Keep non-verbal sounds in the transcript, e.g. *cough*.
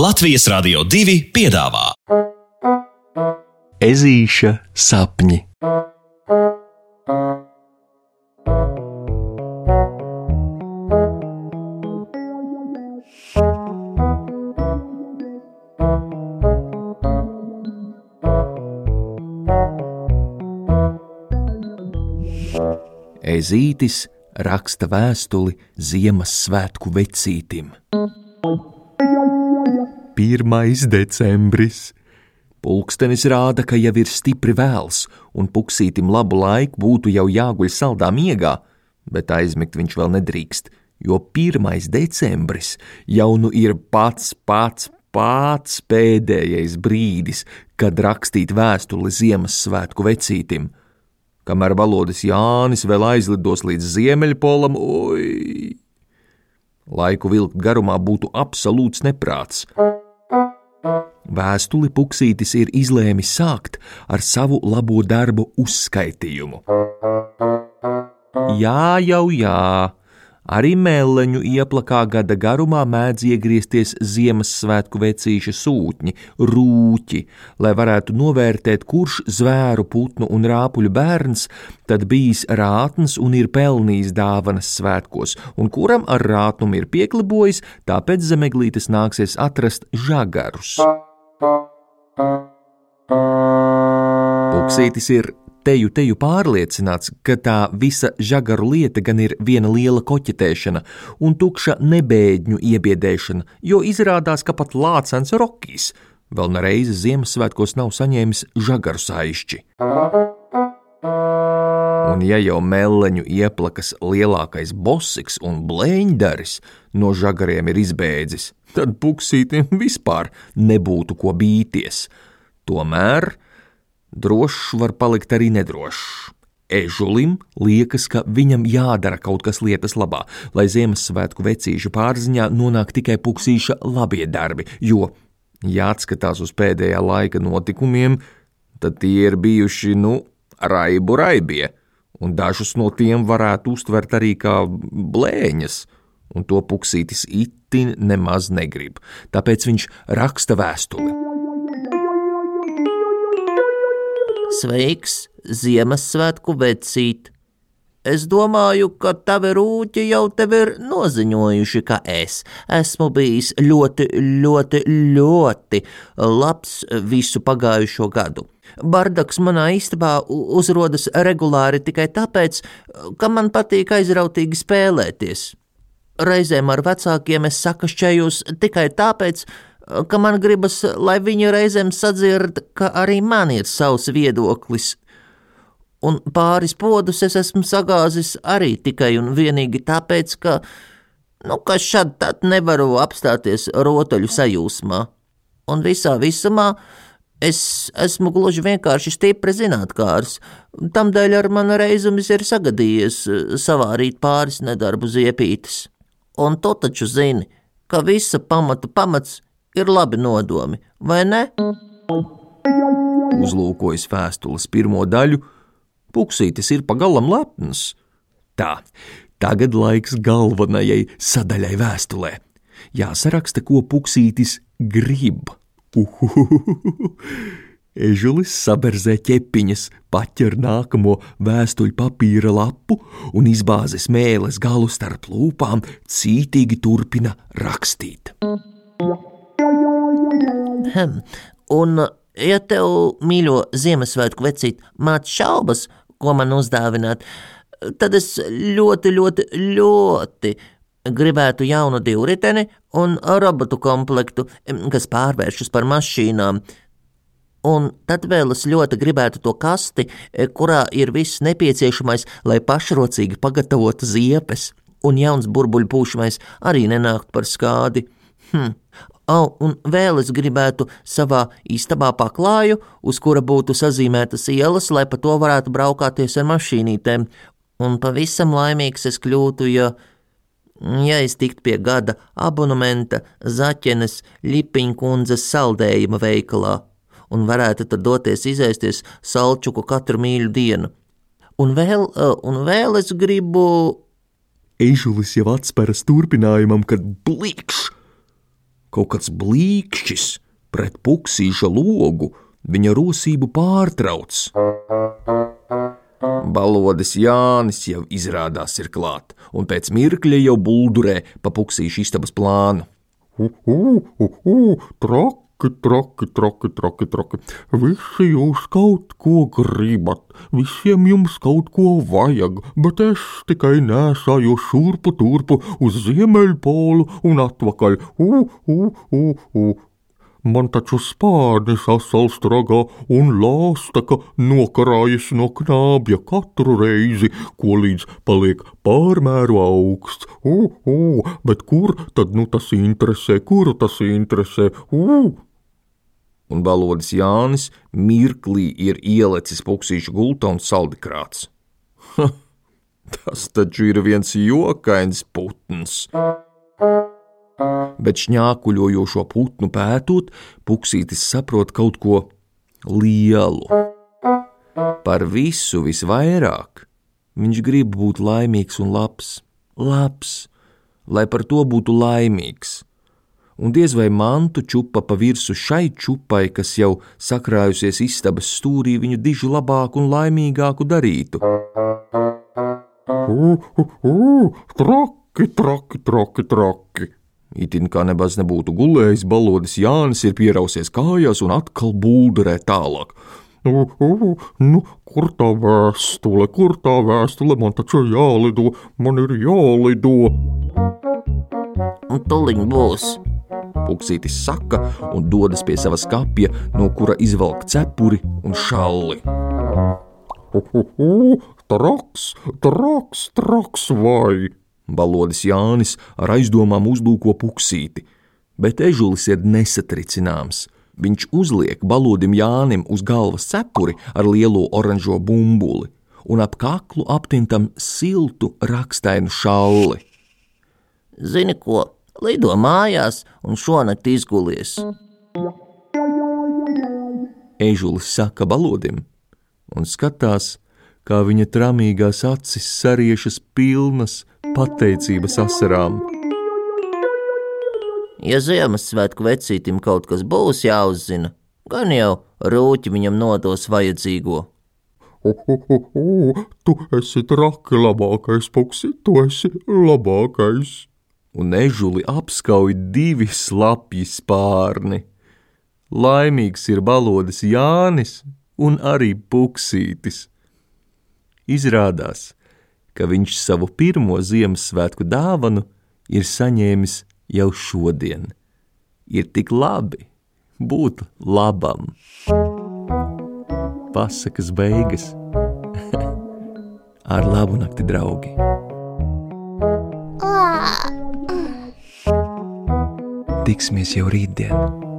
Latvijas Rādio 2 piedāvā Ezīša sapņi. Ezītis raksta vēstuli Ziemassvētku vecītim. 1. decembris. Pulkstenis rāda, ka jau ir stipri vēls, un puksītim labu laiku būtu jau jāguļ saldā miegā, bet aizmigt viņš vēl nedrīkst, jo 1. decembris jau nu ir pats pats pats pēdējais brīdis, kad rakstīt vēstuli Ziemassvētku vecītim. Kamēr valodas Jānis vēl aizlidos līdz Ziemeļpolam, oi! Laiku vilkt garumā būtu absolūts neprāts. Vēstuli Puksītis ir izlēmis sākt ar savu labo darbu uzskaitījumu. Jā, jau jā, arī mēleņu ieplakā gada garumā mēdz iegriezties Ziemassvētku vecīša sūtņi, rūķi, lai varētu novērtēt, kurš zvēru, putnu un rāpuļu bērns tad bijis rātns un ir pelnījis dāvanas svētkos, un kuram ar rātnumu ir pieklibojis, tāpēc zemeglītes nāksies atrast žagarus. Puksītis ir teju teju pārliecināts, ka tā visa žagaru lieta gan ir viena liela koķetēšana un tukša nebēdņu iebiedēšana, jo izrādās, ka pat lācens Rokijs vēl nereizi Ziemassvētkos nav saņēmis žagaru saišķi. Un ja jau meleņu ieplakas lielākais bosiks un blēņdaris no žagariem ir izbēdzis, tad puksītim vispār nebūtu ko bīties. Tomēr drošs var palikt arī nedrošs. Ežulim liekas, ka viņam jādara kaut kas lietas labā, lai Ziemassvētku vecīša pārziņā nonāk tikai puksīša labie darbi, jo, ja atskatās uz pēdējā laika notikumiem, tad tie ir bijuši, nu, raibu raibie, un dažus no tiem varētu uztvert arī kā blēņas, un to puksītis itin nemaz negrib, tāpēc viņš raksta vēstuli. Sveiks, Ziemassvētku vecīt! Es domāju, ka tavi rūķi jau tev ir noziņojuši, ka es esmu bijis ļoti, ļoti, ļoti labs visu pagājušo gadu. Bardaks manā istabā uzrodas regulāri tikai tāpēc, ka man patīk aizrautīgi spēlēties. Reizēm ar vecākiem es sakašķējos tikai tāpēc, ka man gribas, lai viņi reizēm sadzird, ka arī man ir savs viedoklis. Un pāris podus es esmu sagāzis arī tikai un vienīgi tāpēc, ka, nu, ka šad tad nevaru apstāties rotaļu sajūsmā. Un visā visumā es esmu gluži vienkārši stipri zinātkārs, tamdēļ ar manu reizumis ir sagadījies savārīt pāris nedarbu ziepītes. Un tu taču zini, ka visa pamata pamats ir labi nodomi, vai ne? Uzlūkojis vēstules pirmo daļu, puksītis ir pagalam lepns. Tā, tagad laiks galvenajai sadaļai vēstulē. Jāsaraksta, ko puksītis grib. Uhuhuhu. Ežulis saberzē ķepiņas, paķer nākamo vēstuļu papīra lapu un izbāzes mēles galu starp lūpām, cītīgi turpina rakstīt. Hm. Un, ja tev, mīļo Ziemassvētku vecīt, māc šaubas, ko man uzdāvināt, tad es ļoti, ļoti, ļoti gribētu jaunu divriteni un robotu komplektu, kas pārvēršas par mašīnām. Un tad vēl es ļoti gribētu to kasti, kurā ir viss nepieciešamais, lai pašrocīgi pagatavotu ziepes, un jauns burbuļu pūšamais arī nenākt par skādi. Hm. Oh, un vēl es gribētu savā istabā paklāju, uz kura būtu sazīmētas ielas, lai pa to varētu braukāties ar mašīnītēm. Un pavisam laimīgs es kļūtu, ja, ja es tiktu pie gada abonementa Zaķenes Lipiņkundzes saldējuma veikalā un varētu tad doties izēsties salčuku katru mīļu dienu. Un vēl, un vēl es gribu. Ežulis jau atsperas turpinājumam, kad blikšs! Kaut kāds blīkšķis pret puksīša logu viņa rosību pārtrauc. Balodis Jānis jau izrādās ir klāt, un pēc mirkļa jau buldurē pa puksīšu istabas plānu. Uhu, uhu, traki, traki, traki, traki, traki. Visi jūs kaut ko gribat, visiem jums kaut ko vajag, bet es tikai nesāju šurpu turpu uz ziemeļpolu un atpakaļ. U, u, u, u. Man taču spārnis asals tragā un lāstaka nokarājas no knābja katru reizi, ko līdz paliek pārmēru augsts. U, u, bet kur tad nu tas interesē, kur tas interesē? U! Un balodis Jānis mirklī ir ielicis puksīšu gultā un saldikrāts. Ha, *laughs* tas taču ir viens jokains putns bet šņākuļojošo putnu pētot, puksītis saprot kaut ko lielu. Par visu visvairāk viņš grib būt laimīgs un labs, labs, lai par to būtu laimīgs. Un diez vai mantu čupa pa virsmu šai čupai, kas jau sakrājusies istabas stūrī, viņu dižu labāku un laimīgāku darītu. U, u, u, traki, traki, traki, traki! Itin kā nebaz nebūtu gulējis, balodis Jānis ir pierausies kājās un atkal būdurē tālāk. Nu, nu, kur tā vēstule, kur tā vēstule, man taču ir jālido, man ir jālido. Un tuliņ būs. Puksītis saka un dodas pie sava skapja, no kura izvelk cepuri un šalli. Uhuhu, traks, traks, traks vai! Balodis Jānis ar aizdomām uzlūko puksīti, bet ežulis ir nesatricināms. Viņš uzliek balodim Jānim uz galvas cepuri ar lielo oranžo bumbuli un ap kaklu aptintam siltu rakstainu šalli. Zini ko, lido mājās un šonakt izgulies. Ežulis saka balodim un skatās, kā viņa tramīgās acis sariešas pilnas pateicības asarām. Ja Ziemassvētku vecītim kaut kas būs jāuzzina, gan jau rūķi viņam nodos vajadzīgo. Uhuhu, tu esi traki labākais, puksi, tu esi labākais. Un ežuli apskauj divi slapji spārni. Laimīgs ir balodis Jānis un arī puksītis. Izrādās, ka viņš savu pirmo Ziemassvētku dāvanu ir saņēmis jau šodien. Ir tik labi būt labam. Pasakas beigas *laughs* ar labu nakti, draugi! Tiksimies jau rītdien!